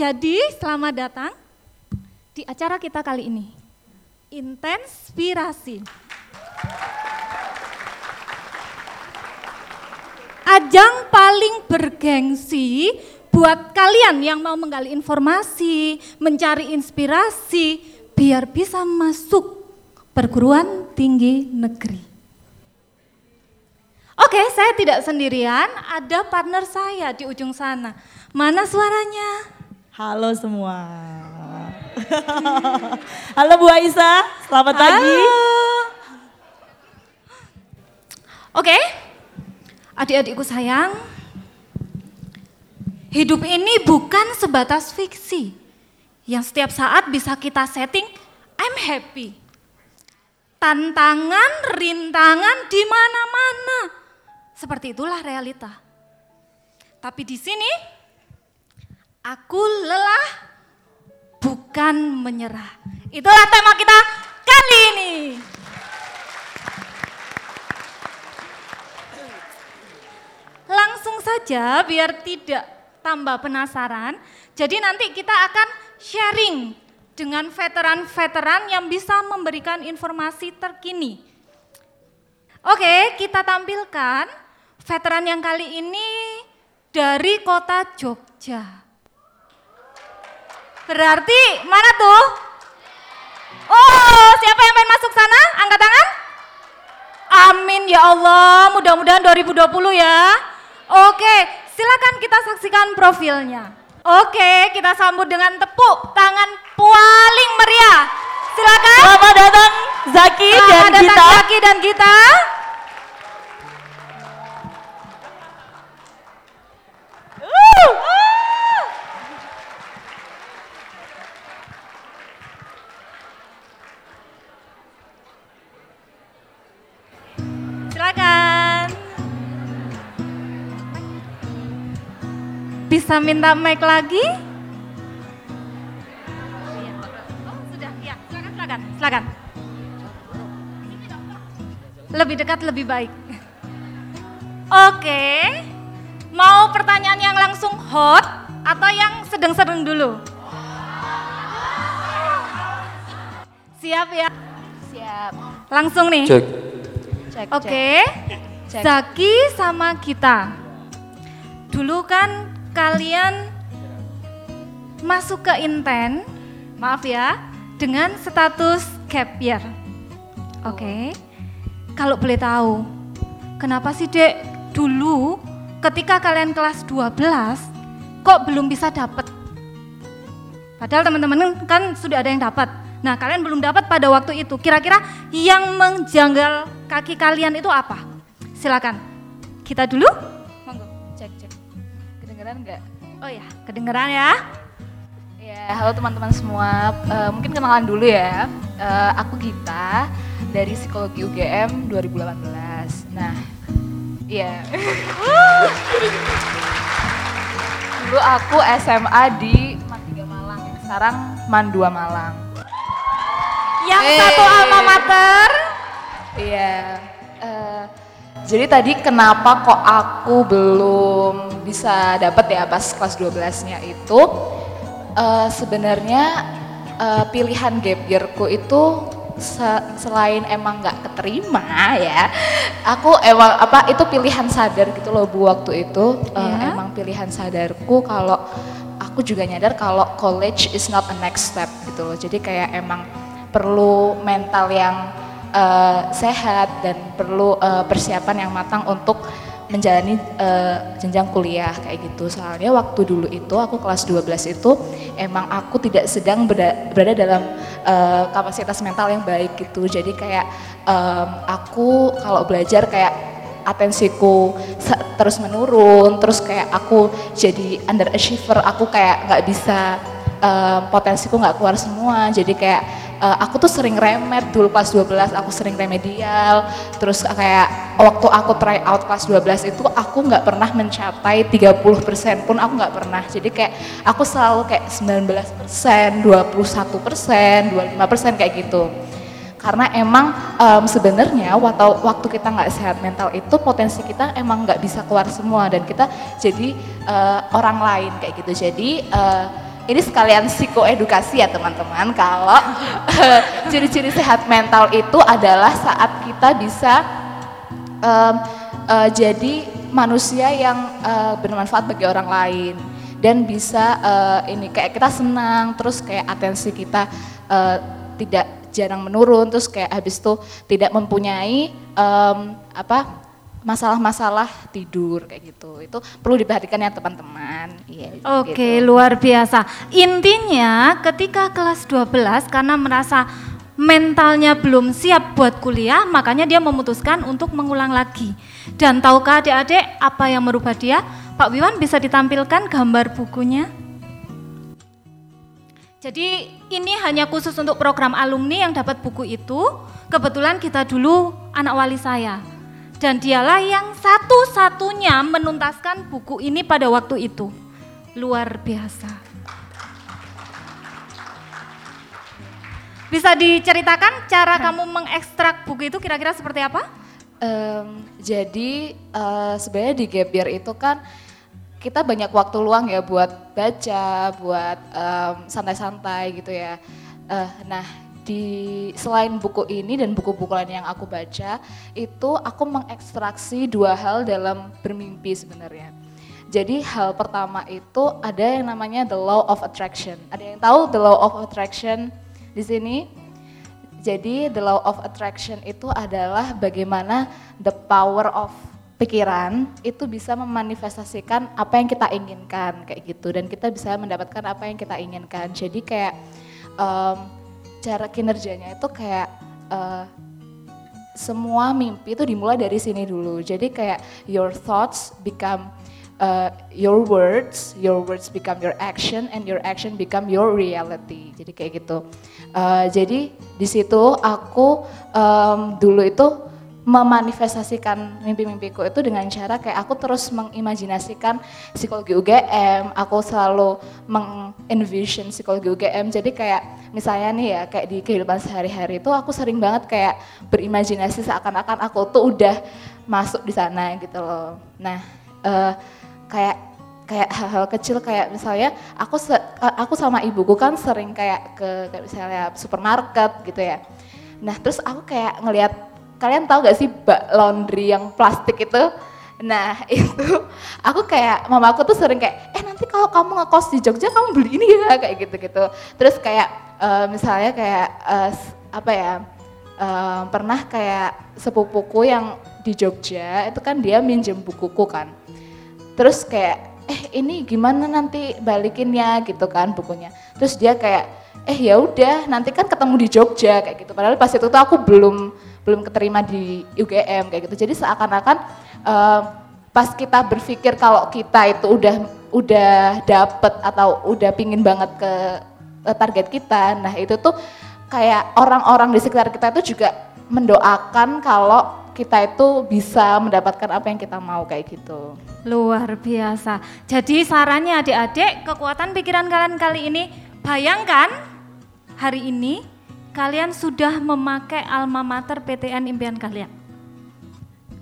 jadi selamat datang di acara kita kali ini. Intenspirasi. Ajang paling bergengsi buat kalian yang mau menggali informasi, mencari inspirasi, biar bisa masuk perguruan tinggi negeri. Oke, saya tidak sendirian, ada partner saya di ujung sana. Mana suaranya? Halo semua. Halo Bu Aisyah, selamat Halo. pagi. Oke, adik-adikku sayang, hidup ini bukan sebatas fiksi yang setiap saat bisa kita setting, I'm happy. Tantangan, rintangan di mana-mana. Seperti itulah realita. Tapi di sini, aku lelah bukan menyerah. Itulah tema kita kali ini. Langsung saja biar tidak tambah penasaran. Jadi nanti kita akan sharing dengan veteran-veteran yang bisa memberikan informasi terkini. Oke, kita tampilkan veteran yang kali ini dari kota Jogja. Berarti mana tuh? Oh, siapa yang pengen masuk sana? Angkat tangan. Amin ya Allah, mudah-mudahan 2020 ya. Oke, silakan kita saksikan profilnya. Oke, kita sambut dengan tepuk tangan paling meriah. Silakan. Selamat datang Zaki dan Selamat datang Gita. Zaki dan Gita. Silakan. Bisa minta mic lagi? Oh, sudah. Ya, silakan, silakan. Silakan. Lebih dekat lebih baik. Oke. Mau pertanyaan yang langsung hot atau yang sedang-sedang dulu? Siap ya? Siap. Langsung nih. Cek. Cek. Oke. Cek. Zaki sama kita. Dulu kan kalian masuk ke Inten, maaf ya, dengan status gap year. Oke. Kalau boleh tahu, kenapa sih Dek dulu ketika kalian kelas 12 kok belum bisa dapat? Padahal teman-teman kan sudah ada yang dapat. Nah, kalian belum dapat pada waktu itu. Kira-kira yang menjanggal kaki kalian itu apa? Silakan. Kita dulu. Kedengeran nggak? Oh ya, kedengeran ya. Ya, halo teman-teman semua. Eh, mungkin kenalan dulu ya. Eh, aku Gita dari Psikologi UGM 2018. Nah, iya. Dulu aku SMA di Man 3 Malang. Sekarang Man 2 Malang. Yang Eh. satu alma mater. Iya. eh, jadi tadi kenapa kok aku belum bisa dapat ya pas kelas 12-nya itu eh, sebenarnya eh, pilihan gap year-ku itu se- selain emang nggak keterima ya, aku emang apa itu pilihan sadar gitu loh bu waktu itu Eh, Iya. emang pilihan sadarku kalau aku juga nyadar kalau college is not a next step gitu loh. Jadi kayak emang perlu mental yang eh, sehat dan perlu eh, persiapan yang matang untuk menjalani eh, jenjang kuliah kayak gitu. Soalnya waktu dulu itu aku kelas 12 itu emang aku tidak sedang berada, berada dalam eh, kapasitas mental yang baik gitu. Jadi kayak em, aku kalau belajar kayak atensiku terus menurun, terus kayak aku jadi underachiever, aku kayak nggak bisa eh, potensiku nggak keluar semua, jadi kayak eh, aku tuh sering remet dulu kelas 12, aku sering remedial, terus kayak waktu aku try out kelas 12 itu aku nggak pernah mencapai 30% pun aku nggak pernah, jadi kayak aku selalu kayak 19%, 21%, 25% kayak gitu. Karena emang em, sebenarnya waktu waktu kita nggak sehat mental itu potensi kita emang nggak bisa keluar semua. Dan kita jadi eh, orang lain kayak gitu. Jadi eh, ini sekalian psikoedukasi ya teman-teman. Kalau ciri-ciri sehat mental itu adalah saat kita bisa em, eh, jadi manusia yang eh, bermanfaat bagi orang lain. Dan bisa eh, ini kayak kita senang terus kayak atensi kita eh, tidak jarang menurun terus kayak habis itu tidak mempunyai em, apa masalah-masalah tidur kayak gitu itu perlu diperhatikan ya teman-teman iya Oke, gitu. luar biasa. Intinya ketika kelas 12 karena merasa mentalnya belum siap buat kuliah, makanya dia memutuskan untuk mengulang lagi. Dan tahukah adik-adik apa yang merubah dia? Pak Wiwan bisa ditampilkan gambar bukunya? Jadi ini hanya khusus untuk program alumni yang dapat buku itu. Kebetulan kita dulu anak wali saya. Dan dialah yang satu-satunya menuntaskan buku ini pada waktu itu. Luar biasa. Bisa diceritakan cara kamu mengekstrak buku itu kira-kira seperti apa? Em, jadi eh, sebenarnya di gap year itu kan kita banyak waktu luang ya buat baca, buat em, santai-santai gitu ya. Eh, nah di selain buku ini dan buku-buku lain yang aku baca itu aku mengekstraksi dua hal dalam bermimpi sebenarnya. Jadi hal pertama itu ada yang namanya the law of attraction. Ada yang tahu the law of attraction di sini? Jadi the law of attraction itu adalah bagaimana the power of pikiran itu bisa memanifestasikan apa yang kita inginkan kayak gitu dan kita bisa mendapatkan apa yang kita inginkan. Jadi kayak em, cara kinerjanya itu kayak eh, semua mimpi itu dimulai dari sini dulu. Jadi kayak your thoughts become uh, your words, your words become your action, and your action become your reality. Jadi kayak gitu. Uh, jadi di situ aku em, dulu itu memanifestasikan mimpi-mimpiku itu dengan cara kayak aku terus mengimajinasikan psikologi UGM, aku selalu mengenvision psikologi UGM. Jadi kayak misalnya nih ya kayak di kehidupan sehari-hari itu aku sering banget kayak berimajinasi seakan-akan aku tuh udah masuk di sana gitu loh. Nah, eh, kayak kayak hal-hal kecil kayak misalnya aku se- aku sama ibuku kan sering kayak ke kayak misalnya supermarket gitu ya. Nah, terus aku kayak ngelihat kalian tahu gak sih bak laundry yang plastik itu? Nah, itu aku kayak mama aku tuh sering kayak eh nanti kalau kamu ngekos di Jogja kamu beli ini ya kayak gitu-gitu. Terus kayak eh, misalnya kayak s- apa ya? eh, pernah kayak sepupuku yang di Jogja itu kan dia minjem bukuku kan terus kayak eh ini gimana nanti balikinnya gitu kan bukunya terus dia kayak eh ya udah nanti kan ketemu di Jogja kayak gitu padahal pas itu tuh aku belum belum keterima di UGM kayak gitu jadi seakan-akan eh, pas kita berpikir kalau kita itu udah udah dapet atau udah pingin banget ke target kita nah itu tuh kayak orang-orang di sekitar kita itu juga mendoakan kalau kita itu bisa mendapatkan apa yang kita mau kayak gitu. Luar biasa. Jadi sarannya adik-adik, kekuatan pikiran kalian kali ini, bayangkan hari ini kalian sudah memakai alma mater PTN impian kalian.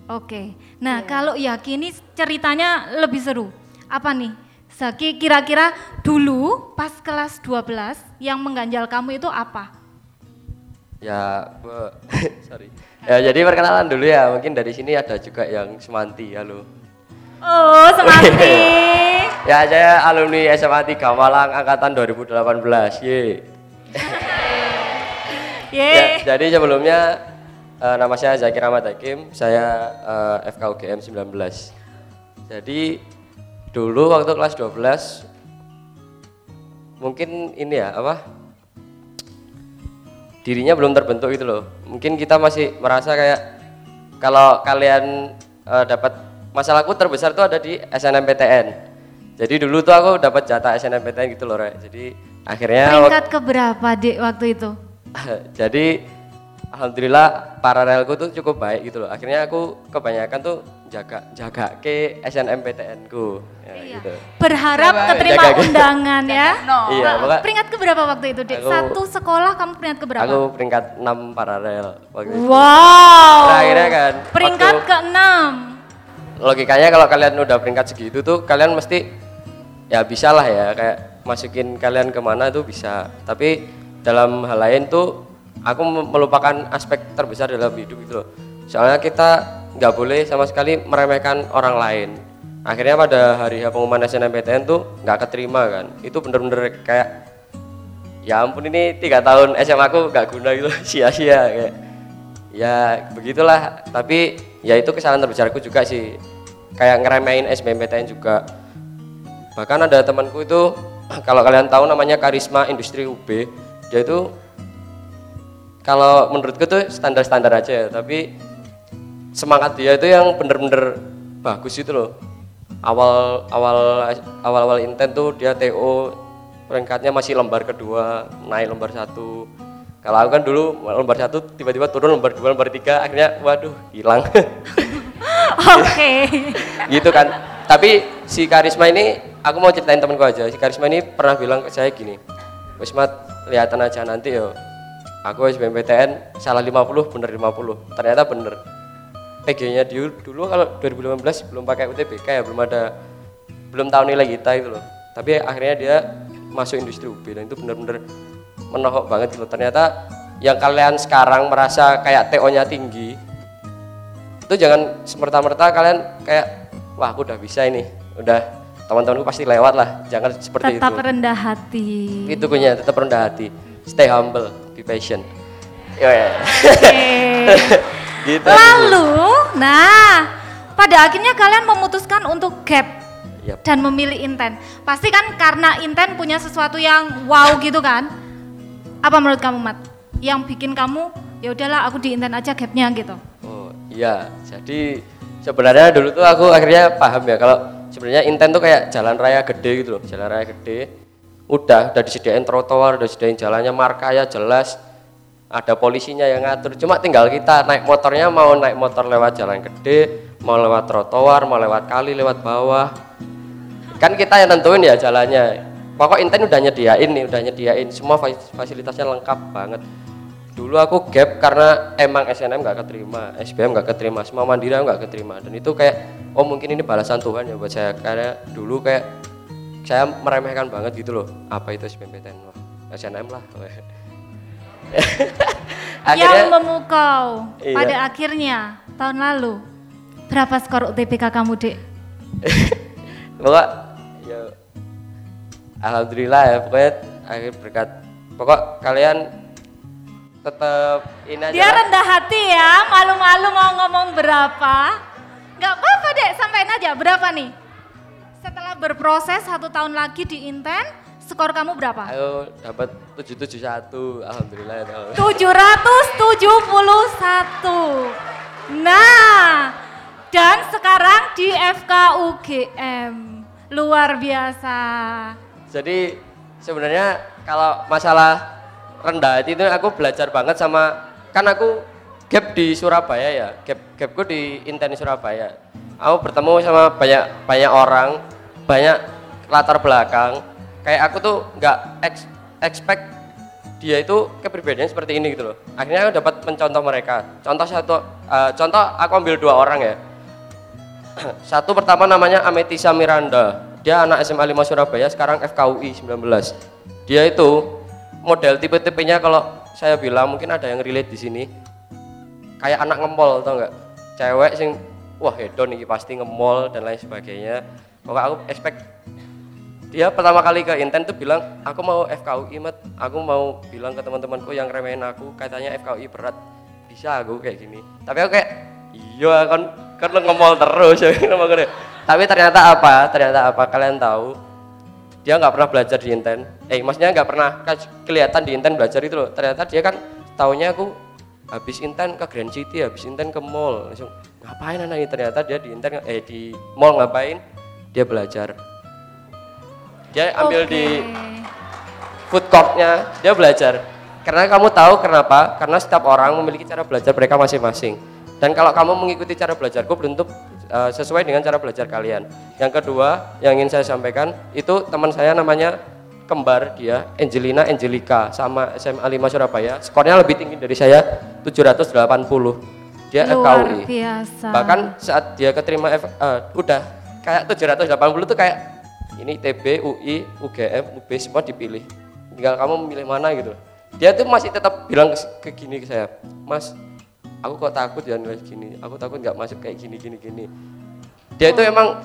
Oke, nah kalau yakini ceritanya lebih seru. Apa nih? Zaki kira-kira dulu pas kelas 12 yang mengganjal kamu itu apa? Ya, Bu. sorry. Ya, jadi perkenalan dulu ya. Mungkin dari sini ada juga yang semanti. Halo. Oh, semanti. Ya, saya alumni SMA 3 Malang angkatan 2018. Ye. Ya, jadi sebelumnya eh, nama saya Zakir Ahmad Hakim, saya eh, FK UGM 19. Jadi dulu waktu kelas 12 mungkin ini ya apa dirinya belum terbentuk gitu loh. Mungkin kita masih merasa kayak kalau kalian eh, dapat masalahku terbesar tuh ada di SNMPTN. Jadi dulu tuh aku dapat jatah SNMPTN gitu loh, Rek. Jadi akhirnya Peringkat keberapa, Dik, waktu itu? jadi alhamdulillah paralelku tuh cukup baik gitu loh akhirnya aku kebanyakan tuh jaga jaga ke SNMPTN ku ya, gitu Berharap Coba, keterima jaga- undangan ya. iya pokoknya Peringkat keberapa waktu itu, Dik? Aku- Satu sekolah kamu peringkat keberapa? aku peringkat 6 paralel waktu itu Wow. Nah, akhirnya kan, Peringkat waktu- ke-6. logikanya kalau kalian udah peringkat segitu tuh kalian mesti ya bisa lah ya kayak masukin kalian ke mana tuh bisa tapi dalam hal lain tuh aku melupakan aspek terbesar dalam hidup gitu loh. Soalnya kita nggak boleh sama sekali meremehkan orang lain. Akhirnya pada hari pengumuman SNMPTN tuh nggak keterima kan. Itu bener-bener kayak ya ampun ini tiga tahun SMA aku nggak guna gitu sia-sia kayak. Ya begitulah. Tapi ya itu kesalahan terbesarku juga sih. Kayak ngeremehin SBMPTN juga. Bahkan ada temanku itu kalau kalian tahu namanya Karisma Industri UB dia itu kalau menurutku tuh standar-standar aja ya tapi semangat dia itu yang bener-bener bagus itu loh. Awal awal awal awal intent tuh dia TO peringkatnya masih lembar kedua naik lembar satu. Kalau aku kan dulu lembar satu tiba-tiba turun lembar dua lembar tiga akhirnya waduh hilang. Oke. gitu kan. Tapi si karisma ini aku mau ceritain temanku aja si karisma ini pernah bilang ke saya gini wis mat lihatan aja nanti yo. Aku SBMPTN salah 50 bener 50 ternyata bener. PG nya dulu, dulu kalau 2015 belum pakai UTBK ya belum ada belum tahu nilai kita itu loh. Tapi akhirnya dia masuk industri UB dan itu bener-bener menohok banget loh. Ternyata yang kalian sekarang merasa kayak TO nya tinggi itu jangan semerta-merta kalian kayak wah aku udah bisa ini udah teman-temanku pasti lewat lah jangan seperti Tetap itu rendah hati. itu punya tetap rendah hati stay humble be patient Yo, ya. Oke. gitu Lalu, nah, pada akhirnya kalian memutuskan untuk gap Yap. dan memilih inten. Pasti kan karena inten punya sesuatu yang wow gitu kan? Apa menurut kamu, Mat? Yang bikin kamu ya udahlah aku di inten aja gapnya gitu. oh iya jadi sebenarnya dulu tuh aku akhirnya paham ya kalau sebenarnya intent tuh kayak jalan raya gede gitu loh jalan raya gede. Udah udah disediain trotoar udah disediain jalannya markanya jelas ada polisinya yang ngatur. Cuma tinggal kita naik motornya mau naik motor lewat jalan gede mau lewat trotoar mau lewat kali lewat bawah. Kan kita yang tentuin ya jalannya. Pokok inten udah nyediain nih udah nyediain. Semua fas- fasilitasnya lengkap banget dulu aku gap karena emang SNM nggak keterima SBM nggak keterima semua mandiri nggak keterima. Dan itu kayak oh mungkin ini balasan Tuhan ya buat saya. Karena dulu kayak saya meremehkan banget gitu loh. Apa itu SBMPTN wah SNM lah. Yang memukau Iya. pada akhirnya tahun lalu berapa skor UTBK kamu, Dek? pokok ya alhamdulillah ya pokoknya akhir berkat. Pokok kalian tetap ini aja Dia lah. rendah hati ya, malu-malu mau ngomong berapa. Nggak apa-apa dek, sampein aja berapa nih? Setelah berproses satu tahun lagi di Inten, skor kamu berapa? ayo dapat 771 alhamdulillah ya Allah. 771. Nah, dan sekarang di FKUGM. Luar biasa. jadi sebenarnya kalau masalah rendah. Itu aku belajar banget sama kan aku gap di Surabaya ya gap gapku di Inten Surabaya. Aku bertemu sama banyak banyak orang banyak latar belakang. Kayak aku tuh nggak ex- expect dia itu kepribadiannya seperti ini gitu loh. Akhirnya aku dapat mencontoh mereka. Contoh satu eh, contoh aku ambil dua orang ya. Satu pertama namanya Ametisa Miranda. Dia anak SMA 5 Surabaya, sekarang FKUI 19. Dia itu model tipe-tipenya kalau saya bilang mungkin ada yang relate di sini. Kayak anak ngemol tau nggak? Cewek sing wah hedon ini pasti ngemol dan lain sebagainya. Pokoknya aku expect dia pertama kali ke Inten tuh bilang aku mau FKUI mat aku mau bilang ke teman-temanku yang remehin aku katanya FKUI berat bisa aku kayak gini tapi aku kayak iya kan kan ngemol terus ya tapi ternyata apa ternyata apa kalian tahu dia nggak pernah belajar di Inten. Eh maksudnya nggak pernah ke- kelihatan di Inten belajar itu loh. Ternyata dia kan tahunya aku habis Inten ke Grand City habis Inten ke mall. Langsung ngapain anak ini? Ternyata dia di Inten eh di mall ngapain? Dia belajar. Dia ambil Oke. di food courtnya dia belajar. Karena kamu tahu kenapa? Karena setiap orang memiliki cara belajar mereka masing-masing. Dan kalau kamu mengikuti cara belajarku belum tentu uh, sesuai dengan cara belajar kalian yang kedua yang ingin saya sampaikan itu teman saya namanya kembar dia Angelina Angelica sama SMA 5 Surabaya skornya lebih tinggi dari saya 780 dia Luar FKUI biasa. bahkan saat dia keterima F, eh, udah kayak 780 tuh kayak ini TB, UI, UGM, UB semua dipilih. Tinggal kamu memilih mana gitu. Dia tuh masih tetap bilang ke, ke gini ke saya, Mas, aku kok takut ya nilai gini. Aku takut nggak masuk kayak gini gini gini. Dia itu emang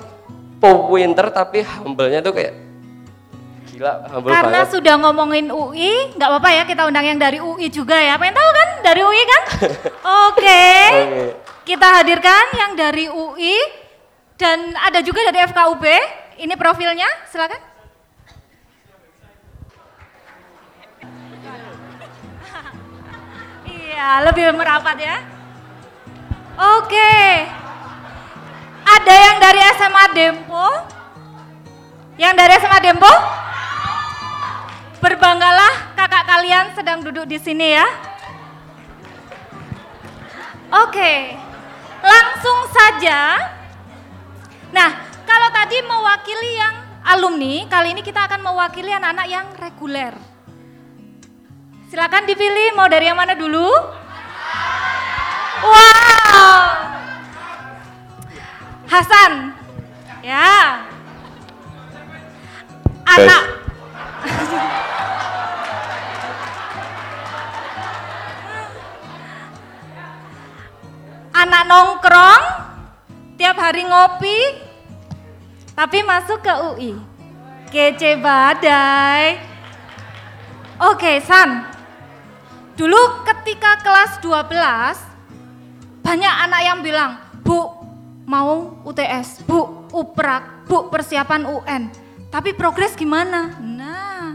pinter tapi humble-nya tuh kayak gila humble Karena banget. sudah ngomongin UI, nggak apa-apa ya kita undang yang dari UI juga ya. Pengen tahu kan dari UI kan? Oke. Oke. Kita hadirkan yang dari UI dan ada juga dari FKUB. Ini profilnya, silakan. Iya, lebih merapat ya. Oke. Ada yang dari SMA Dempo? Yang dari SMA Dempo? Berbanggalah kakak kalian sedang duduk di sini ya. Oke, langsung saja. Nah, kalau tadi mewakili yang alumni, kali ini kita akan mewakili anak-anak yang reguler. Silakan dipilih, mau dari yang mana dulu? Wow, Hasan, ya. Anak, anak nongkrong, tiap hari ngopi, tapi masuk ke UI. Kece badai. Oke, San. Dulu ketika kelas 12, banyak anak yang bilang, Bu, mau UTS, Bu, UPRAK, Bu, persiapan UN. Tapi progres gimana? Nah,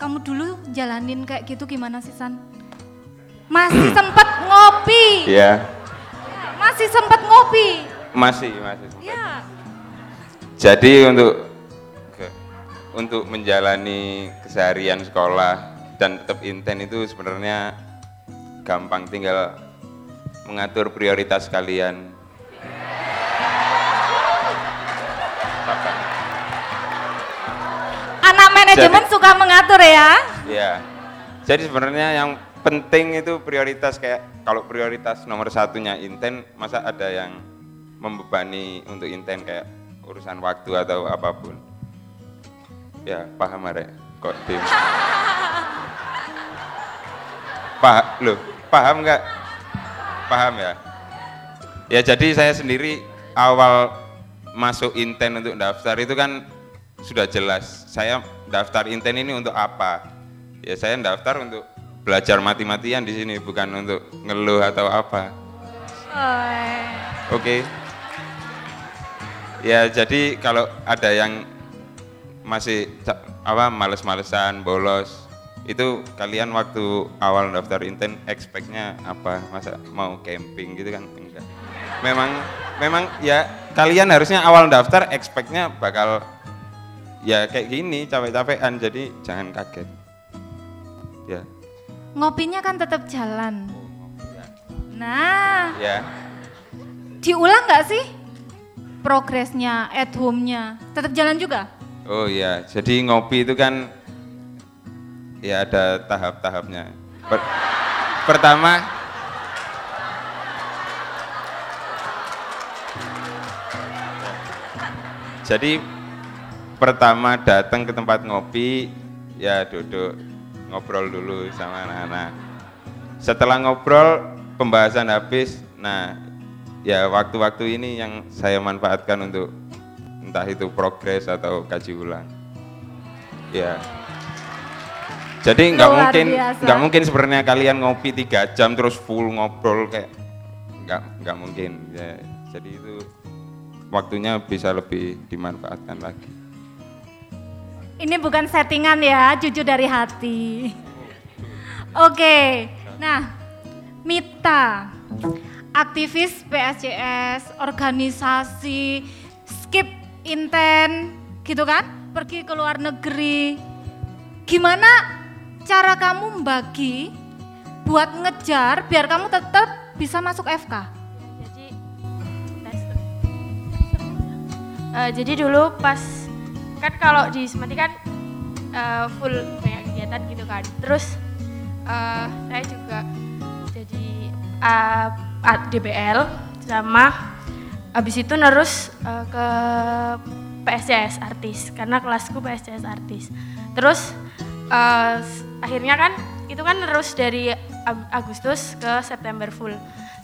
kamu dulu jalanin kayak gitu gimana sih, San? Masih sempet ngopi. Iya, Masih sempet ngopi. masih, masih. Ya. Jadi untuk untuk menjalani keseharian sekolah dan tetap inten itu sebenarnya gampang tinggal mengatur prioritas kalian. Anak manajemen Jadi- suka mengatur ya. Ya. Jadi sebenarnya yang penting itu prioritas kayak kalau prioritas nomor satunya inten, masa ada yang membebani untuk inten kayak urusan waktu atau apa pun. Ya paham Arek, kok tim. Paham, loh, paham nggak? Paham ya? Ya jadi saya sendiri awal masuk inten untuk daftar itu kan sudah jelas. Saya daftar inten ini untuk apa? Ya saya daftar untuk belajar mati-matian di sini bukan untuk ngeluh atau apa. Oke. Ya jadi kalau ada yang masih apa males-malesan, bolos, itu kalian waktu awal daftar inten expect-nya apa? Masa mau camping gitu kan? Enggak. Memang memang ya kalian harusnya awal daftar expect-nya bakal ya kayak gini capek-capekan jadi jangan kaget. Ya. Ngopinya kan tetap jalan. Nah, Ya. diulang nggak sih progresnya, at home-nya? Tetap jalan juga? Oh iya, jadi ngopi itu kan ya ada tahap-tahapnya. Per- pertama Jadi pertama datang ke tempat ngopi ya duduk ngobrol dulu sama anak-anak. Setelah ngobrol pembahasan habis, nah ya waktu-waktu ini yang saya manfaatkan untuk entah itu progres atau kaji ulang. Ya. Jadi nggak mungkin nggak mungkin sebenarnya kalian ngopi tiga jam terus full ngobrol kayak nggak nggak mungkin. Ya, jadi itu waktunya bisa lebih dimanfaatkan lagi. Ini bukan settingan ya, jujur dari hati. Oke, nah Mita, aktivis PSCS, organisasi, skip inten, gitu kan? Pergi ke luar negeri. Gimana cara kamu membagi buat ngejar biar kamu tetap bisa masuk FK? Tuh. Eh, jadi dulu pas kan kalau di Semati kan eh, full banyak kegiatan gitu kan. Terus eh, saya juga jadi a- DBL sama habis itu terus eh, ke PSCS artis karena kelasku PSCS artis. Terus s- akhirnya kan itu kan terus dari Ag- Agustus ke September full.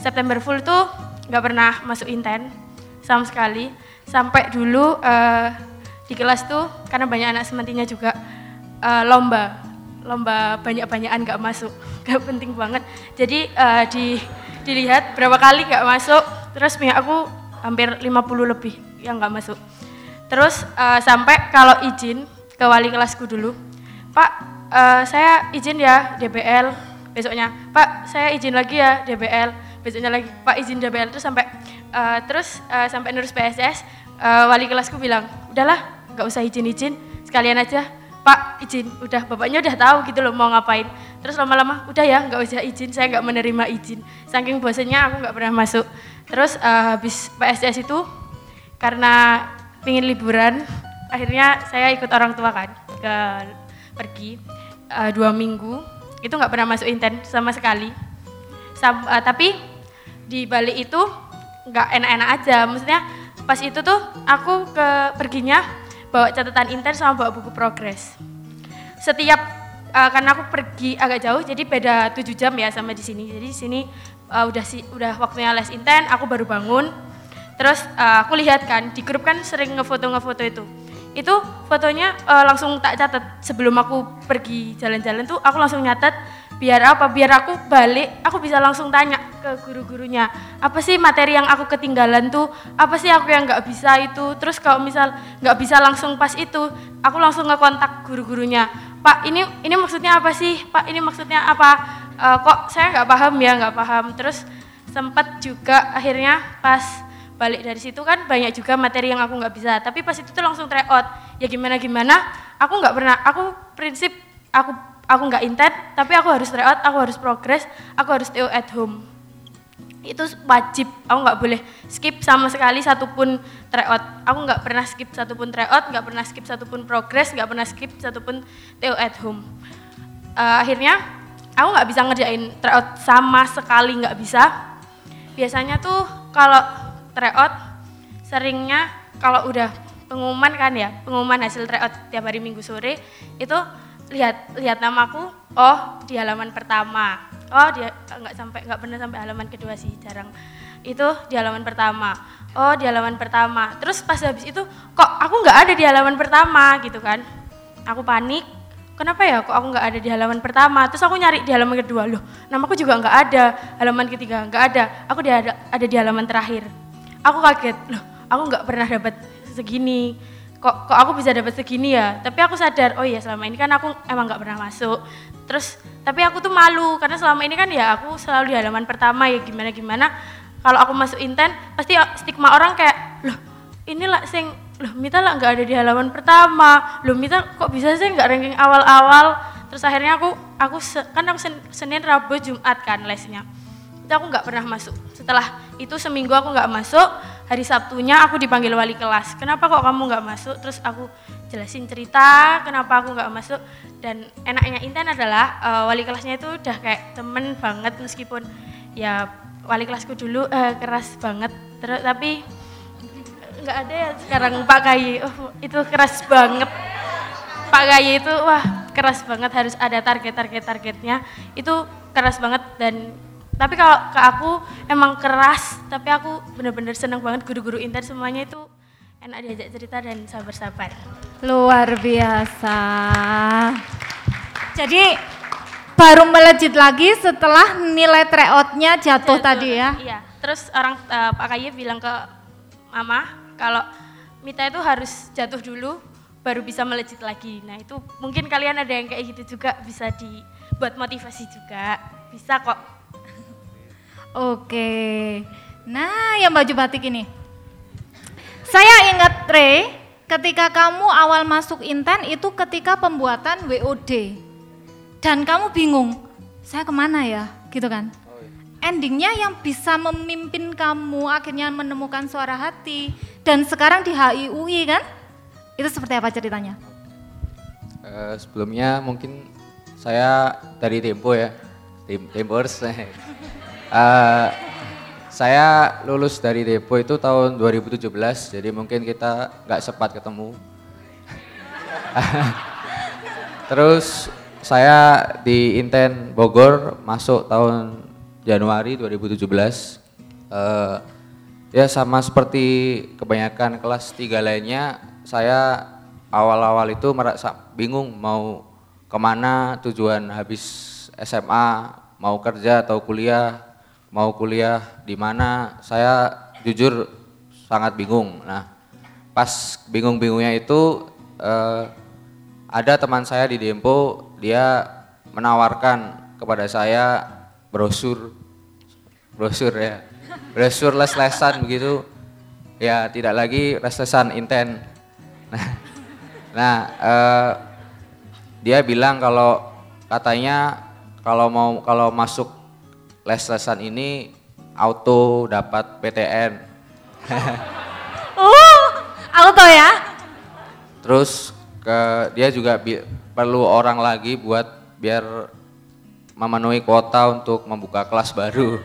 September full tuh nggak pernah masuk inten sama sekali. Sampai dulu eh, di kelas tuh karena banyak anak semantinya juga eh, lomba. Lomba banyak-banyakan nggak masuk. Nggak penting banget. Jadi eh, di dilihat berapa kali nggak masuk terus pihak aku hampir 50 lebih yang nggak masuk. Terus eh, sampai kalau izin ke wali kelasku dulu pak eh, saya izin ya DBL besoknya. Pak saya izin lagi ya DBL besoknya lagi. Pak izin DBL terus sampai eh, terus eh, sampai nurus PSS eh, wali kelasku bilang udahlah nggak usah izin-izin. Sekalian aja. Pak izin, udah bapaknya udah tahu gitu loh mau ngapain. Terus lama-lama udah ya nggak usah izin, saya nggak menerima izin. Saking bosannya aku nggak pernah masuk. Terus eh, habis PSS itu karena pingin liburan, akhirnya saya ikut orang tua kan ke pergi eh, dua minggu. Itu nggak pernah masuk inten sama sekali. Sam- eh, tapi di balik itu nggak enak-enak aja. Maksudnya pas itu tuh aku ke perginya bawa catatan inten sama bawa buku progres. Setiap eh, karena aku pergi agak jauh jadi beda 7 jam ya sama di sini. Jadi di sini eh, udah si udah waktunya les inten, aku baru bangun. Terus eh, aku lihat kan di grup kan sering ngefoto-ngefoto itu. Itu fotonya eh, langsung tak catat. Sebelum aku pergi jalan-jalan tuh aku langsung nyatet biar apa? Biar aku balik aku bisa langsung tanya ke guru-gurunya apa sih materi yang aku ketinggalan tuh? Apa sih aku yang nggak bisa itu terus kalau misal nggak bisa langsung pas itu aku langsung ngekontak guru-gurunya pak ini ini maksudnya apa sih? Pak ini maksudnya apa? Eh, kok saya nggak paham ya nggak paham. Terus sempat juga akhirnya pas balik dari situ kan banyak juga materi yang aku nggak bisa. Tapi pas itu tuh langsung try out. Ya gimana gimana? Aku nggak pernah aku prinsip aku aku nggak intent tapi aku harus try out aku harus progress aku harus stay at home. Itu wajib aku nggak boleh skip sama sekali satupun tryout aku nggak pernah skip satupun tryout nggak pernah skip satupun progress nggak pernah skip satupun stay at home. Eh, akhirnya aku nggak bisa ngerjain tryout sama sekali nggak bisa. Biasanya tuh kalau tryout seringnya kalau udah pengumuman kan ya pengumuman hasil tryout tiap hari minggu sore itu lihat lihat namaku oh di halaman pertama. Oh dia nggak sampai nggak pernah sampai halaman kedua sih jarang. Itu di halaman pertama. Oh di halaman pertama. Terus pas habis itu kok aku nggak ada di halaman pertama gitu kan? Aku panik. Kenapa ya kok aku nggak ada di halaman pertama? Terus aku nyari di halaman kedua. Loh namaku juga nggak ada. Halaman ketiga nggak ada. Aku di ada, ada di halaman terakhir aku kaget loh aku nggak pernah dapat segini. Kok kok aku bisa dapat segini ya? Tapi aku sadar oh iya selama ini kan aku emang nggak pernah masuk. Terus tapi aku tuh malu karena selama ini kan ya aku selalu di halaman pertama ya gimana gimana. Kalau aku masuk inten pasti stigma orang kayak loh inilah sing loh Mita lah nggak ada di halaman pertama. Loh Mita kok bisa sih nggak ranking awal-awal? Terus akhirnya aku aku kan aku sen- Senin Rabu Jumat kan lesnya itu aku nggak pernah masuk. Setelah itu seminggu aku nggak masuk hari Sabtunya aku dipanggil wali kelas. Kenapa kok kamu nggak masuk? Terus aku jelasin cerita kenapa aku nggak masuk. Dan enaknya Intan adalah eh, wali kelasnya itu udah kayak temen banget meskipun ya wali kelasku dulu eh, keras banget. Terus tapi nggak ada ya sekarang Pak Kayi oh, itu keras banget. Pak Kayi itu wah keras banget harus ada target-target targetnya itu keras banget dan tapi kalau ke aku emang keras tapi aku bener-bener seneng banget guru-guru inter semuanya itu enak diajak cerita dan sabar-sabar Luar biasa. Jadi baru melejit lagi setelah nilai tryoutnya jatuh tadi ya. Iya. Terus orang eh, Pak Kaye bilang ke Mama kalau Mita itu harus jatuh dulu baru bisa melejit lagi. Nah itu mungkin kalian ada yang kayak gitu juga bisa dibuat motivasi juga. Bisa kok. Oke. Nah, yang baju batik ini. Saya ingat Re, ketika kamu awal masuk Inten itu ketika pembuatan WOD. Dan kamu bingung, saya ke mana ya? Gitu kan? Endingnya yang bisa memimpin kamu akhirnya menemukan suara hati. Dan sekarang di HIUI kan? Itu seperti apa ceritanya? Eh, sebelumnya mungkin saya dari Tempo ya, Tem Tempers. Eh, saya lulus dari Depo itu tahun 2017, jadi mungkin kita nggak sempat ketemu. Terus saya di Inten Bogor masuk tahun Januari 2017. Eh, ya sama seperti kebanyakan kelas 3 lainnya, saya awal-awal itu merasa bingung mau ke mana tujuan habis SMA, mau kerja atau kuliah, mau kuliah di mana. Saya jujur sangat bingung. Nah, pas bingung-bingungnya itu eh, ada teman saya di Dempo, dia menawarkan kepada saya brosur, brosur ya, brosur les-lesan begitu. Ya tidak lagi les-lesan inten. Nah, nah eh, dia bilang kalau katanya kalau mau kalau masuk les-lesan ini auto dapat PTN. Uh, auto ya? Terus ke dia juga bi- perlu orang lagi buat biar memenuhi kuota untuk membuka kelas baru.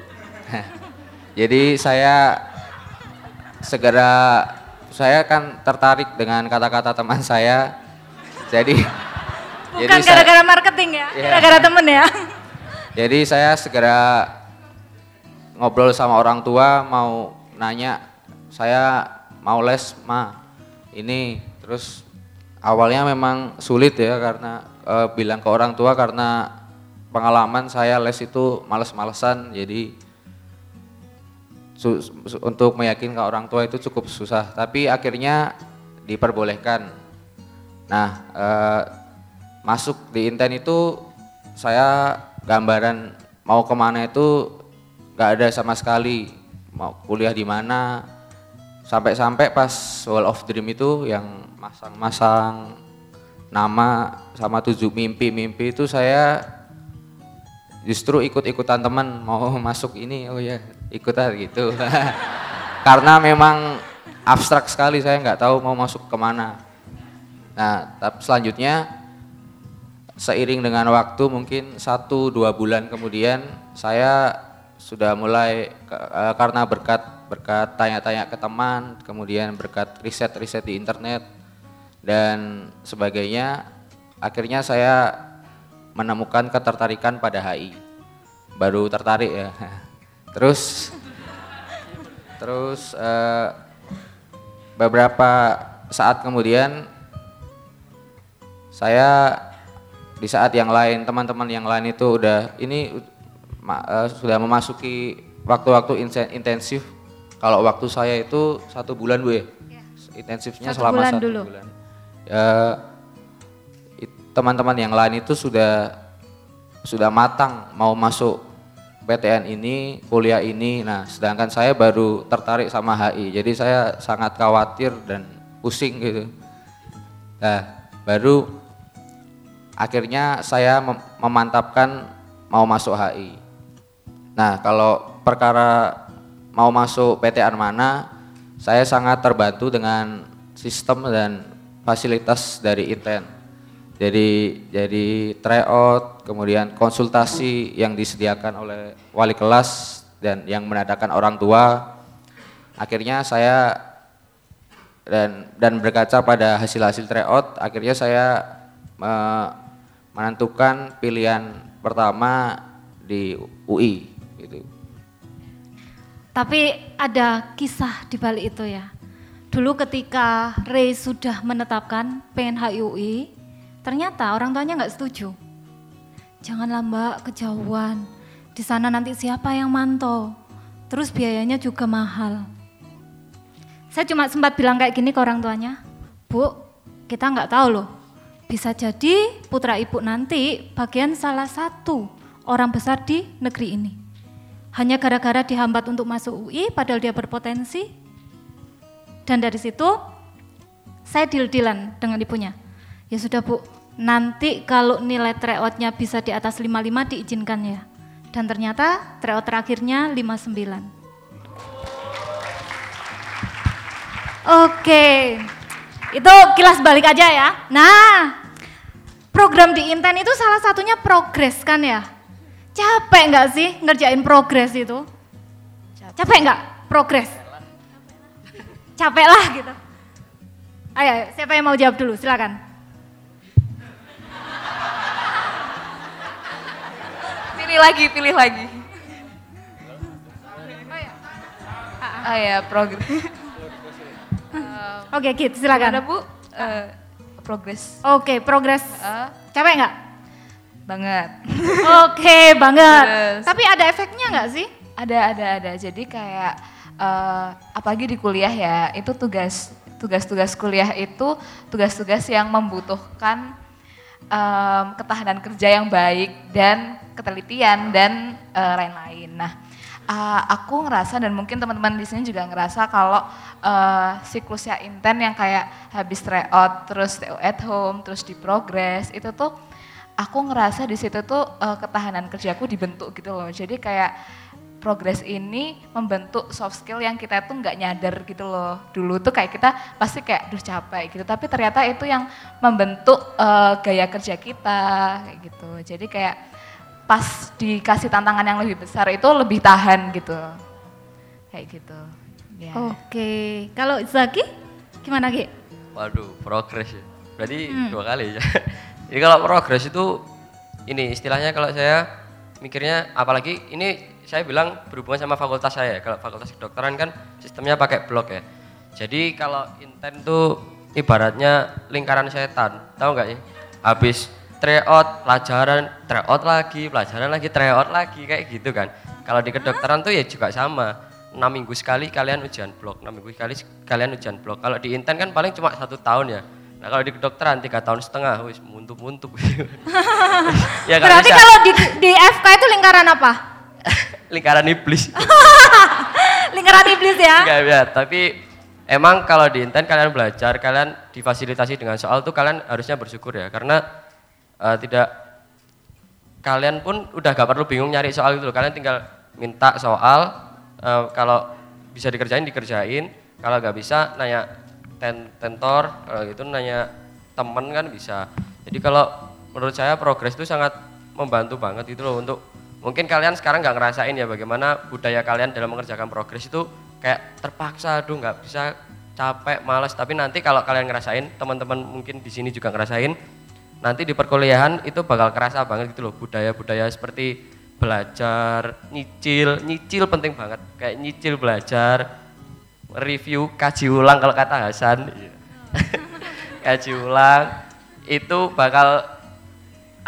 Jadi saya segera saya kan tertarik dengan kata-kata teman saya. Jadi Bukan gara-gara marketing ya, Iya. gara-gara temen ya. Jadi saya segera ngobrol sama orang tua mau nanya saya mau les ma. Ini terus awalnya memang sulit ya karena eh, bilang ke orang tua karena pengalaman saya les itu males-malesan. Jadi su- su- untuk meyakinkan orang tua itu cukup susah. Tapi akhirnya diperbolehkan. Nah eh, masuk di Inten itu saya gambaran mau ke mana itu nggak ada sama sekali. Mau kuliah di mana. Sampai-sampai pas Wall of Dream itu yang masang-masang nama sama tujuh mimpi-mimpi itu saya justru ikut-ikutan teman mau masuk ini oh ya ikutan gitu. Karena memang abstrak sekali saya nggak tahu mau masuk ke mana. Nah tapi selanjutnya seiring dengan waktu mungkin satu dua bulan kemudian saya sudah mulai eh, karena berkat berkat tanya-tanya ke teman kemudian berkat riset-riset di internet dan sebagainya akhirnya saya menemukan ketertarikan pada HI baru tertarik ya. Terus terus eh, beberapa saat kemudian saya di saat yang lain teman-teman yang lain itu udah ini eh, sudah memasuki waktu-waktu intensif. Kalau waktu saya itu satu bulan bu ya. Intensifnya Satu selama bulan satu dulu. bulan. Ya teman-teman yang lain itu sudah sudah matang mau masuk PTN ini kuliah ini. Nah sedangkan saya baru tertarik sama HI jadi saya sangat khawatir dan pusing gitu. Nah baru akhirnya saya mem- memantapkan mau masuk HI. Nah, kalau perkara mau masuk PTN mana, saya sangat terbantu dengan sistem dan fasilitas dari Inten. Jadi jadi tryout, kemudian konsultasi yang disediakan oleh wali kelas dan yang menadakan orang tua. Akhirnya saya dan dan berkaca pada hasil-hasil tryout, akhirnya saya menentukan pilihan pertama di UI gitu. Tapi ada kisah di balik itu ya. Dulu ketika Ray sudah menetapkan pengen HIUI, ternyata orang tuanya nggak setuju. Janganlah mbak kejauhan, di sana nanti siapa yang mantau, terus biayanya juga mahal. Saya cuma sempat bilang kayak gini ke orang tuanya, Bu, kita nggak tahu loh, bisa jadi putra ibu nanti bagian salah satu orang besar di negeri ini. Hanya gara-gara dihambat untuk masuk UI padahal dia berpotensi. Dan dari situ saya deal-dealan dengan ibunya. Ya sudah Bu, nanti kalau nilai tryout-nya bisa di atas 55 diizinkan ya. Dan ternyata tryout terakhirnya 59. Oke, itu kilas balik aja ya. Nah, program di Inten itu salah satunya progres kan ya? Capek nggak sih ngerjain progres itu? Capek nggak progres? Capek lah gitu. Ayo, ayo, siapa yang mau jawab dulu? Silakan. Pilih lagi, pilih lagi. Ah ya, progres. Oke, Kit, silakan. Ada Bu, Eh, progres. Oke, progres. Eh, Capek nggak? banget. Oke, banget. Terus. Tapi ada efeknya nggak sih? Ada, ada, ada. Jadi kayak eh, apalagi di kuliah ya, itu tugas tugas-tugas kuliah itu tugas-tugas yang membutuhkan em, ketahanan kerja yang baik dan ketelitian dan lain-lain. Nah, eh, aku ngerasa dan mungkin teman-teman di sini juga ngerasa kalau eh, siklusnya inten yang kayak habis tryout, terus TO at home, terus di progress itu tuh aku ngerasa di situ tuh eh, ketahanan kerjaku dibentuk gitu loh. Jadi kayak progres ini membentuk soft skill yang kita tuh nggak nyadar gitu loh. Dulu tuh kayak kita pasti kayak duh capek gitu, tapi ternyata itu yang membentuk eh, gaya kerja kita kayak gitu. Jadi kayak pas dikasih tantangan yang lebih besar itu lebih tahan gitu. Kayak gitu. Ya. Oke, kalau Zaki gimana Ki? Waduh, progres ya. Berarti Hmm. dua kali ya. Jadi kalau progres itu ini istilahnya kalau saya mikirnya apalagi ini saya bilang berhubungan sama fakultas saya. Kalau fakultas kedokteran kan sistemnya pakai blok ya. Jadi kalau inten tuh ibaratnya lingkaran setan. Tahu nggak ya? Habis tryout, pelajaran, tryout lagi, pelajaran lagi, tryout lagi kayak gitu kan. Kalau di kedokteran tuh ya juga sama. 6 minggu sekali kalian ujian blok, 6 minggu sekali kalian ujian blok. Kalau di inten kan paling cuma satu tahun ya. Nah kalau di kedokteran tiga tahun setengah, wis muntuk-muntuk. ya nggak Berarti bisa. kalau di, di FK itu lingkaran apa? lingkaran iblis. lingkaran iblis ya? Enggak ya, tapi emang kalau di inten kalian belajar, kalian difasilitasi dengan soal tuh kalian harusnya bersyukur ya, karena eh, tidak kalian pun udah gak perlu bingung nyari soal itu loh. Kalian tinggal minta soal, eh, kalau bisa dikerjain dikerjain, kalau nggak bisa nanya ten tentor, kalau gitu nanya temen kan bisa. Jadi kalau menurut saya progres itu sangat membantu banget itu loh untuk mungkin kalian sekarang nggak ngerasain ya bagaimana budaya kalian dalam mengerjakan progres itu kayak terpaksa, aduh nggak bisa capek, malas. Tapi nanti kalau kalian ngerasain, teman-teman mungkin di sini juga ngerasain, nanti di perkuliahan itu bakal kerasa banget gitu loh budaya-budaya seperti belajar, nyicil, nyicil penting banget. Kayak nyicil belajar, review, kaji ulang kalau kata Hasan. kaji ulang itu bakal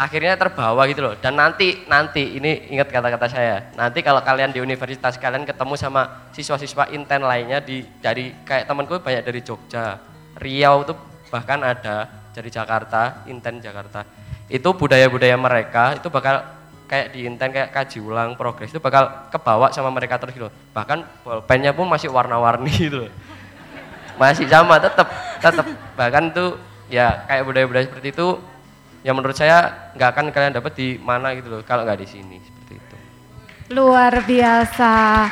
akhirnya terbawa gitu loh. Dan nanti nanti ini ingat kata-kata saya. Nanti kalau kalian di universitas kalian ketemu sama siswa-siswa inten lainnya di dari kayak temanku banyak dari Jogja, Riau tuh bahkan ada dari Jakarta, inten Jakarta. Itu budaya-budaya mereka itu bakal kayak di inten kayak kaji ulang progres itu bakal kebawa sama mereka terus gitu. Bahkan bolpennya pun masih warna-warni gitu masih sama tetap tetap bahkan tuh ya kayak budaya-budaya seperti itu yang menurut saya nggak akan kalian dapat di mana gitu loh kalau nggak di sini seperti itu Luar biasa.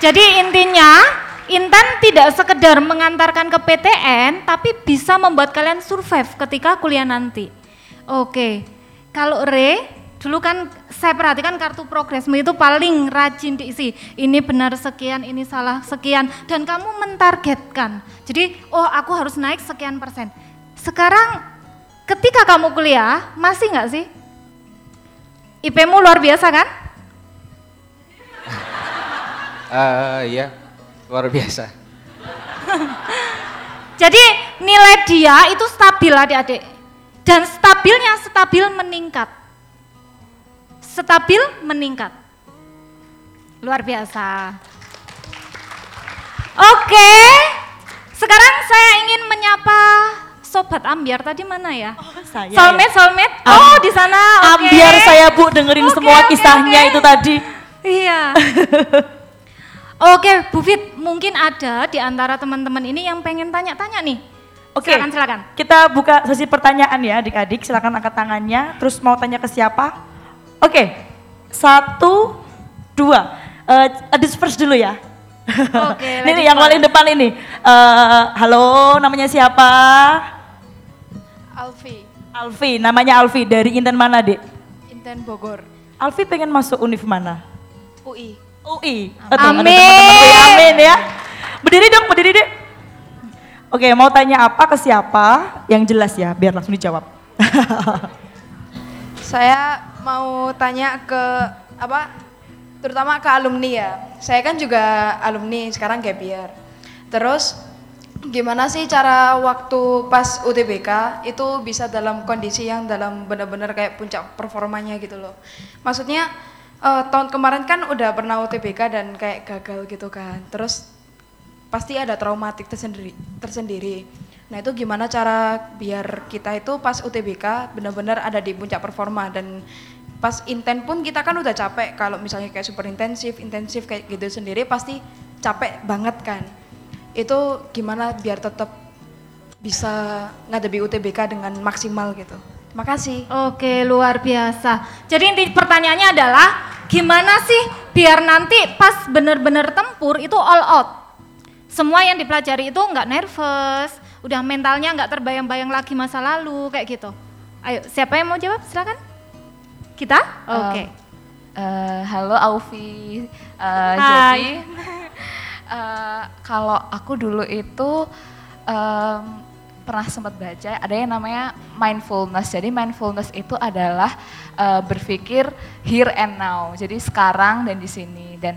Jadi intinya Intan tidak sekedar mengantarkan ke PTN, tapi bisa membuat kalian survive ketika kuliah nanti. Oke, kalau Re, dulu kan saya perhatikan kartu progresmu itu paling rajin diisi. Ini benar sekian, ini salah sekian, dan kamu mentargetkan. Jadi, oh aku harus naik sekian persen. Sekarang ketika kamu kuliah, masih nggak sih? IP-mu luar biasa kan? Eh iya, luar biasa. Jadi nilai dia itu stabil adik-adik. Dan stabilnya stabil meningkat. Stabil meningkat. Luar biasa. Oke, sekarang saya ingin menyapa Sobat Ambiar tadi mana ya? Saya Soulmate, ya. soulmate. Am- Oh di sana. oke. Ambiar saya Bu dengerin Oke, semua oke, kisahnya oke. itu tadi. Iya. Oke, Bu Fit, mungkin ada di antara teman-teman ini yang pengen tanya-tanya nih. Oke. Silakan, silakan. Kita buka sesi pertanyaan ya adik-adik. Silakan angkat tangannya. Terus mau tanya ke siapa? Oke. Satu, dua. Eh ladies first dulu ya. Oke, ini nih yang paling depan ini. Eh halo, namanya siapa? Alfi, Alfi. Namanya Alfi. Dari Inten mana, Dek? Inten Bogor, Alfi pengen masuk univ mana? UI. UI. Amin. UI. Amin ya. Berdiri dong, berdiri deh. Oke, mau tanya apa ke siapa? Yang jelas ya, biar langsung dijawab. Saya mau tanya ke apa? Terutama ke alumni ya. Saya kan juga alumni sekarang gap year. Terus gimana sih cara waktu pas UTBK itu bisa dalam kondisi yang dalam benar-benar kayak puncak performanya gitu loh. Maksudnya eh, tahun kemarin kan udah pernah UTBK dan kayak gagal gitu kan. Terus pasti ada traumatik tersendiri tersendiri. Nah itu gimana cara biar kita itu pas UTBK benar-benar ada di puncak performa dan pas inten pun kita kan udah capek kalau misalnya kayak super intensif, intensif kayak gitu sendiri pasti capek banget kan. Itu gimana biar tetap bisa ngadepi UTBK dengan maksimal gitu. Makasih. Oke, luar biasa. Jadi inti pertanyaannya adalah gimana sih biar nanti pas bener-bener tempur itu all out. Semua yang dipelajari itu nggak nervous, udah mentalnya nggak terbayang-bayang lagi masa lalu kayak gitu. Ayo, siapa yang mau jawab? Silakan. Kita? Oke. Eh, halo Aufi. Eh, Hai. jadi eh, kalau aku dulu itu em, pernah sempat baca ada yang namanya mindfulness. Jadi mindfulness itu adalah eh, berpikir here and now. Jadi sekarang dan di sini dan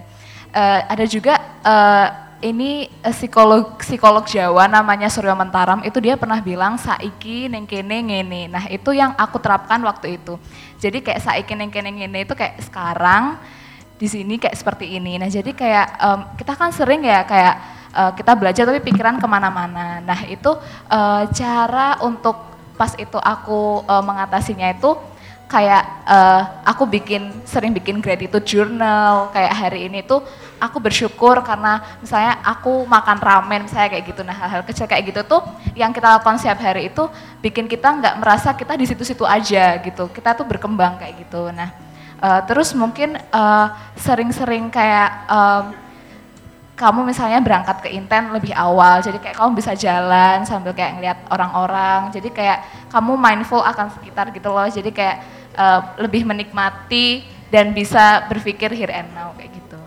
eh, ada juga eh, ini psikolog psikolog Jawa namanya Suryo Mentaram itu dia pernah bilang saiki neng kene ngene. Nah, itu yang aku terapkan waktu itu. Jadi kayak saiki neng kene ngene itu kayak sekarang di sini kayak seperti ini. Nah, jadi kayak em, kita kan sering ya kayak eh, kita belajar tapi pikiran ke mana-mana. Nah, itu eh, cara untuk pas itu aku eh, mengatasinya itu kayak eh, aku bikin sering bikin gratitude journal. Kayak hari ini tuh aku bersyukur karena misalnya aku makan ramen misalnya kayak gitu. Nah hal-hal kecil kayak gitu tuh yang kita lakukan setiap hari itu bikin kita nggak merasa kita di situ-situ aja gitu. Kita tuh berkembang kayak gitu. Nah eh, terus mungkin eh, sering-sering kayak em, kamu misalnya berangkat ke Inten lebih awal, jadi kayak kamu bisa jalan sambil kayak ngeliat orang-orang, jadi kayak kamu mindful akan sekitar gitu loh, jadi kayak eh, lebih menikmati dan bisa berpikir here and now kayak gitu.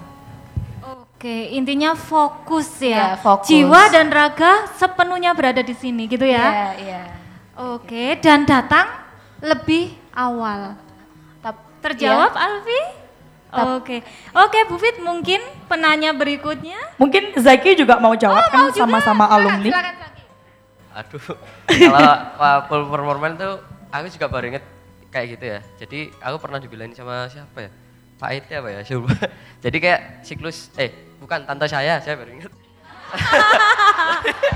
Oke, intinya fokus ya. Iya, fokus. Jiwa dan raga sepenuhnya berada di sini gitu ya. Iya, iya. Oke, dan datang lebih awal. Terjawab iya. Alfi? Tap- Oke. Oke, Bu Fit mungkin penanya berikutnya. Mungkin Zaki juga mau jawab Oh, kan sama-sama alumni. silakan, Zaki. Aduh, kalau uh, full performance tuh aku juga baru inget kayak gitu ya. Jadi aku pernah dibilangin sama siapa ya? Pak Iti apa ya? Coba. Jadi kayak siklus, eh bukan tante saya, saya baru inget.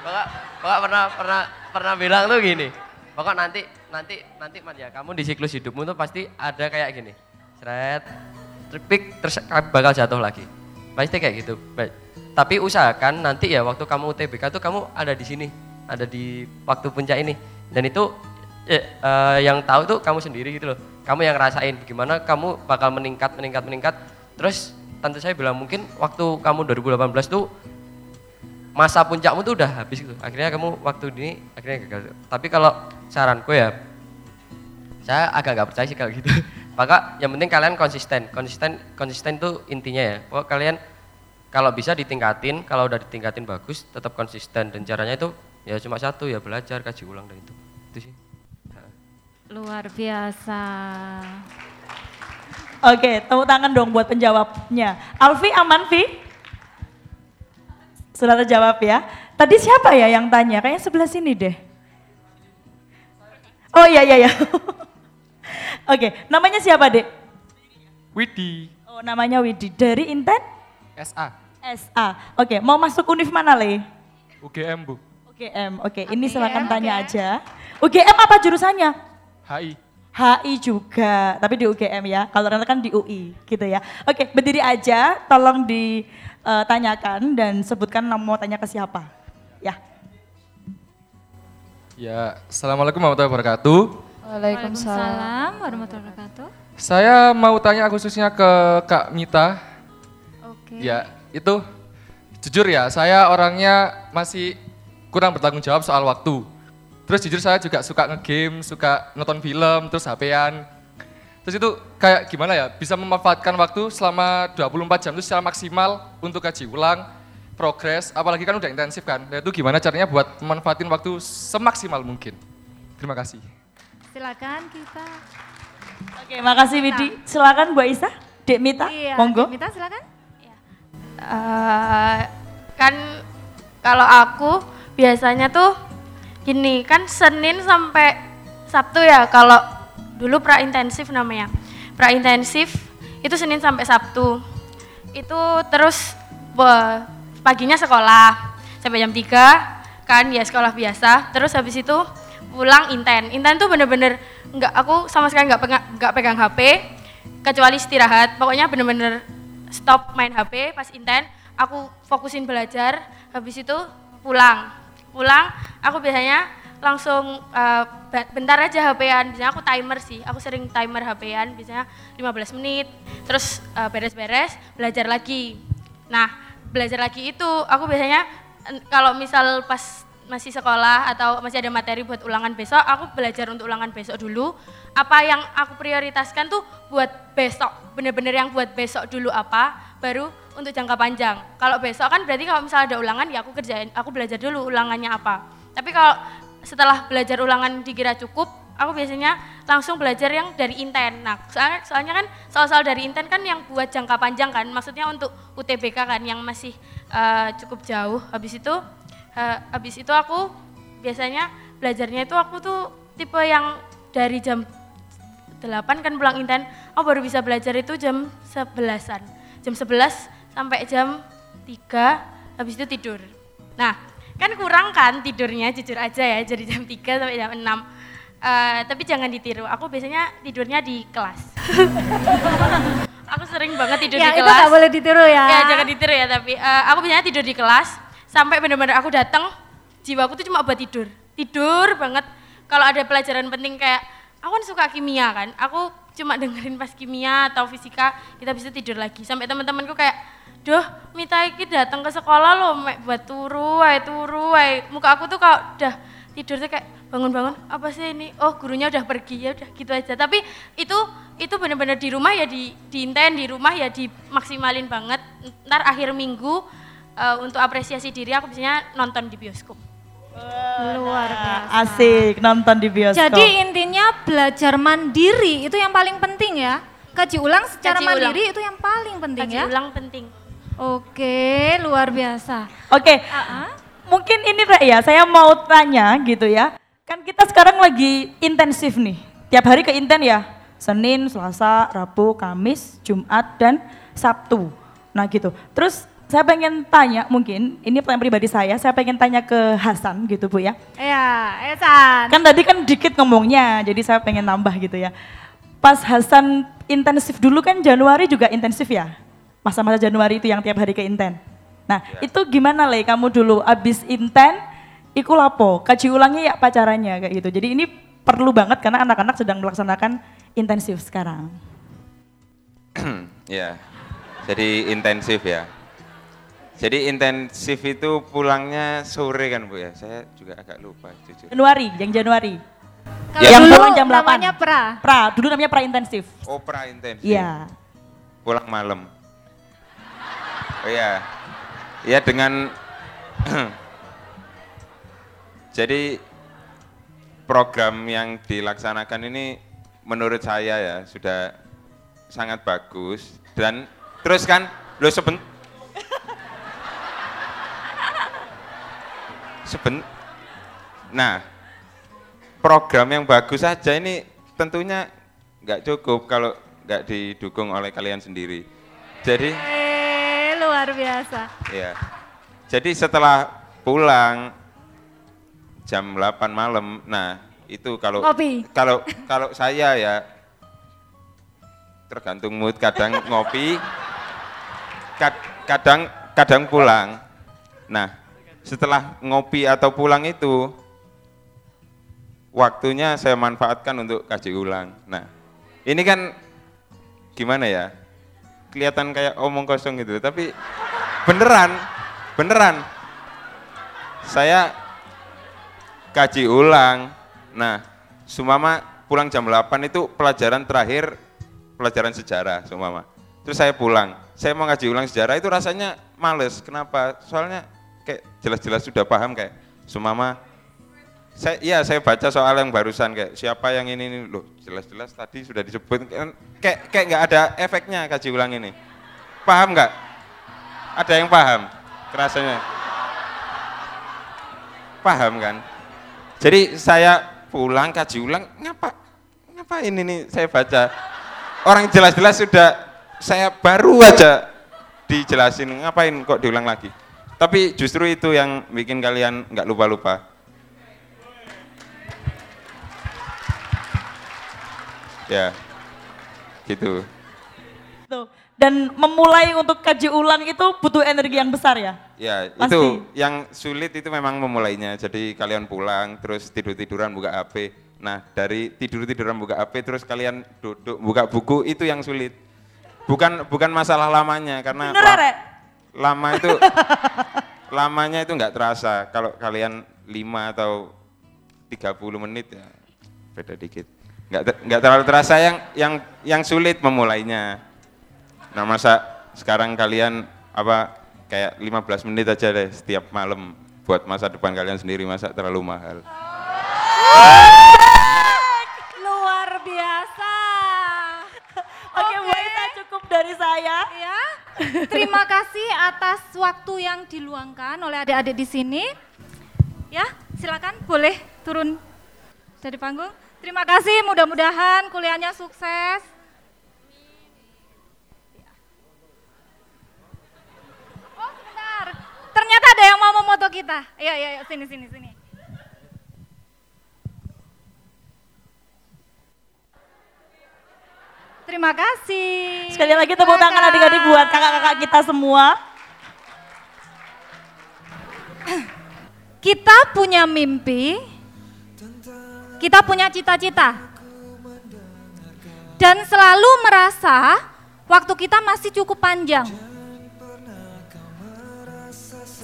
Bapak, bapak pernah pernah pernah bilang tuh gini. Pokok nanti nanti nanti man ya kamu di siklus hidupmu tuh pasti ada kayak gini. Seret, tripik terus bakal jatuh lagi. Pasti kayak gitu. Tapi usahakan nanti ya waktu kamu UTBK tuh kamu ada di sini, ada di waktu puncak ini. Dan itu eh, eh, yang tahu tuh kamu sendiri gitu loh. Kamu yang ngerasain gimana kamu bakal meningkat meningkat meningkat. Terus tante saya bilang mungkin waktu kamu 2018 tuh masa puncakmu tuh udah habis gitu. Akhirnya kamu waktu ini akhirnya gagal. Tapi kalau saranku ya, saya agak nggak percaya sih kalau gitu. Maka yang penting kalian konsisten, konsisten, konsisten tuh intinya ya. Pokok kalian kalau bisa ditingkatin, kalau udah ditingkatin bagus, tetap konsisten dan caranya itu ya cuma satu ya belajar, kaji ulang dan itu. Itu sih. Luar biasa. Oke, tepuk tangan dong buat penjawabnya. Alfi aman, Vi? Sudah terjawab ya. Tadi siapa ya yang tanya? Kayaknya sebelah sini deh. Oh iya iya iya. Oke, namanya siapa, Dek? Widi, Oh, namanya Widi. Dari Inten? SA, SA. Oke, mau masuk univ mana, Le? UGM Bu, UGM. Oke, ini silakan tanya aja. UGM apa jurusannya? HI. HI juga, tapi di UGM ya. Kalau Rena kan di UI gitu ya. Oke, berdiri aja, tolong ditanyakan dan sebutkan mau tanya ke siapa. Ya. Ya, Assalamualaikum warahmatullahi wabarakatuh. Waalaikumsalam. Waalaikumsalam warahmatullahi wabarakatuh. Saya mau tanya khususnya ke Kak Mita. Oke. Ya, itu jujur ya, saya orangnya masih kurang bertanggung jawab soal waktu. Terus jujur saya juga suka ngegame, suka nonton film, terus HP-an. Terus itu kayak gimana ya, bisa memanfaatkan waktu selama 24 jam itu secara maksimal untuk kaji ulang, progres, apalagi kan udah intensif kan. Nah itu gimana caranya buat memanfaatin waktu semaksimal mungkin. Terima kasih. Silakan kita. Oke, makasih Widi. Silakan Bu Aisyah, Dek Mita, Iya, monggo. Mita silakan. Eh, kan kalau aku biasanya tuh gini kan Senin sampai Sabtu ya kalau dulu pra intensif namanya pra intensif itu Senin sampai Sabtu itu terus be- paginya sekolah sampai jam 3 kan ya sekolah biasa terus habis itu pulang inten. Inten tuh bener-bener nggak aku sama sekali nggak pegang nggak pegang HP kecuali istirahat. Pokoknya bener-bener stop main HP pas inten aku fokusin belajar habis itu pulang. Pulang aku biasanya langsung ba- bentar aja HP-an biasanya aku timer sih aku sering timer HP-an biasanya 15 menit. Terus eh, beres-beres belajar lagi. Nah belajar lagi itu aku biasanya kalau misal pas masih sekolah atau masih ada materi buat ulangan besok aku belajar untuk ulangan besok dulu. Apa yang aku prioritaskan tuh buat besok bener-bener yang buat besok dulu apa baru untuk jangka panjang. Kalau besok kan berarti kalau misalnya ada ulangan ya aku kerjain aku belajar dulu ulangannya apa. Tapi kalau setelah belajar ulangan dikira cukup aku biasanya langsung belajar yang dari inten. Nah soalnya, soalnya kan soal-soal dari inten kan yang buat jangka panjang kan maksudnya untuk UTBK kan yang masih eh, cukup jauh. Habis itu eh, habis itu aku biasanya belajarnya itu aku tuh tipe yang dari jam 8 kan pulang inten, aku baru bisa belajar itu jam 11-an. Jam 11 sampai jam 3, habis itu tidur. Nah, kan kurang kan tidurnya, jujur aja ya, jadi jam 3 sampai jam 6. Eh, tapi jangan ditiru, aku biasanya tidurnya di kelas. aku sering banget tidur Ya di itu kelas. nggak boleh ditiru ya. Ya jangan ditiru ya tapi eh, aku biasanya tidur di kelas sampai benar-benar aku datang jiwaku tuh cuma buat tidur tidur banget kalau ada pelajaran penting kayak aku kan suka kimia kan aku cuma dengerin pas kimia atau fisika kita bisa tidur lagi sampai teman-temanku kayak Duh, Mita iki datang ke sekolah loh, mek buat turu, wae turu. Muka aku tuh kalau udah tidur tuh kayak bangun-bangun, apa sih ini? Oh, gurunya udah pergi ya, udah gitu aja. Tapi itu itu benar-benar di rumah ya di diinten di rumah ya dimaksimalin banget. Ntar akhir minggu eh, untuk apresiasi diri aku biasanya nonton di bioskop. Luar biasa. Asik nonton di bioskop. Jadi intinya belajar mandiri itu yang paling penting ya. Kaji ulang secara Kaji ulang. mandiri itu yang paling penting Kaji ya. ulang penting. Oke, luar biasa. Oke, mungkin ini Rek ya, saya mau tanya gitu ya. Kan kita sekarang lagi intensif nih, tiap hari ke inten ya. Senin, Selasa, Rabu, Kamis, Jumat, dan Sabtu. Nah gitu. Terus saya pengen tanya mungkin, ini pertanyaan pribadi saya, saya pengen tanya ke Hasan gitu Bu ya. Ya, Esan. Kan tadi kan dikit ngomongnya, jadi saya pengen nambah gitu ya. Pas Hasan intensif dulu kan Januari juga intensif ya? Masa-masa Januari itu yang tiap hari ke inten. Nah itu gimana Le kamu dulu abis inten, iku lapo, kaji ulangnya ya pacarannya kayak gitu. Jadi ini perlu banget karena anak-anak sedang melaksanakan intensif sekarang. Ya, jadi intensif ya. Jadi intensif itu pulangnya sore kan Bu ya? Saya juga agak lupa jujur. Januari, yang Januari. Kalau yang dulu pulang jam 8. namanya pra. Pra, dulu namanya pra intensif. Opera intensif. Iya. Pulang malam. Oh iya. Ya dengan Jadi program yang dilaksanakan ini menurut saya ya sudah sangat bagus dan terus kan lo seben seben nah program yang bagus saja ini tentunya nggak cukup kalau nggak didukung oleh kalian sendiri jadi Eh, luar biasa. Ya. Jadi setelah pulang jam 8 malam, nah itu kalau Ngopi. kalau kalau saya ya tergantung mood kadang ngopi kad- kadang kadang pulang. Nah, setelah ngopi atau pulang itu waktunya saya manfaatkan untuk kaji ulang. Nah, ini kan gimana ya? kelihatan kayak omong kosong gitu, tapi beneran, beneran. Saya kaji ulang. Nah, sumama pulang jam 8 itu pelajaran terakhir pelajaran sejarah seumpama. Terus saya pulang, saya mau ngaji ulang sejarah itu rasanya males. Kenapa? Soalnya kayak jelas-jelas sudah paham kayak seumpama saya iya saya baca soal yang barusan kayak siapa yang ini, ini loh jelas-jelas tadi sudah disebut kan kayak kayak nggak ada efeknya kaji ulang ini. Paham nggak? Ada yang paham? Kerasanya? Paham kan? Jadi saya pulang kaji ulang ngapa ngapain ini saya baca orang jelas-jelas sudah saya baru aja dijelasin ngapain kok diulang lagi tapi justru itu yang bikin kalian nggak lupa-lupa ya gitu Tuh. Dan memulai untuk kaji ulang itu butuh energi yang besar ya? ya Pasti. itu yang sulit itu memang memulainya jadi kalian pulang terus tidur-tiduran buka HP nah dari tidur-tiduran buka HP terus kalian duduk buka buku itu yang sulit bukan bukan masalah lamanya karena Bener? Lama itu lamanya itu nggak terasa. Kalau kalian 5 atau 30 menit ya beda dikit. Nggak ter- nggak terlalu terasa yang yang yang sulit memulainya. Nah masa sekarang kalian apa kayak 15 menit aja deh setiap malam buat masa depan kalian sendiri masa terlalu mahal saya. Ya. Terima kasih atas waktu yang diluangkan oleh adik-adik di sini. Ya, silakan boleh turun dari panggung. Terima kasih, mudah-mudahan kuliahnya sukses. Oh, sebentar. Ternyata ada yang mau memoto kita. Ayo, ayo, ayo, sini, sini, sini. Terima kasih. Sekali lagi tepuk tangan adik-adik buat kakak-kakak kita semua. Kita punya mimpi, kita punya cita-cita, dan selalu merasa waktu kita masih cukup panjang.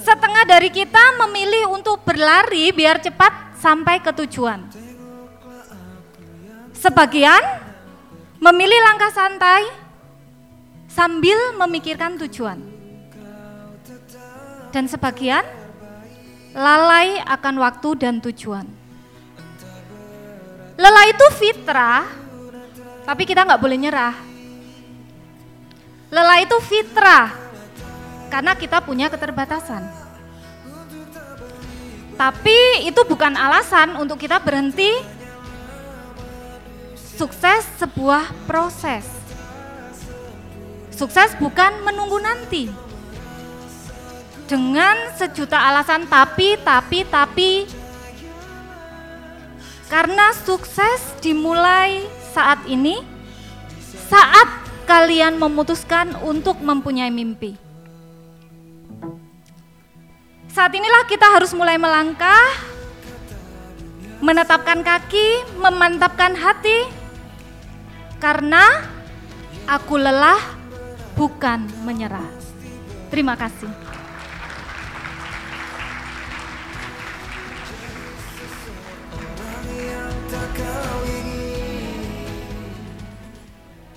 Setengah dari kita memilih untuk berlari biar cepat sampai ke tujuan. Sebagian memilih langkah santai sambil memikirkan tujuan. Dan sebagian lalai akan waktu dan tujuan. Lelah itu fitrah, tapi kita nggak boleh nyerah. Lelah itu fitrah, karena kita punya keterbatasan. Tapi itu bukan alasan untuk kita berhenti. Sukses sebuah proses. Sukses bukan menunggu nanti dengan sejuta alasan tapi, tapi, tapi. Karena sukses dimulai saat ini, saat kalian memutuskan untuk mempunyai mimpi. Saat inilah kita harus mulai melangkah, menetapkan kaki, memantapkan hati, karena aku lelah bukan menyerah. Terima kasih. Kau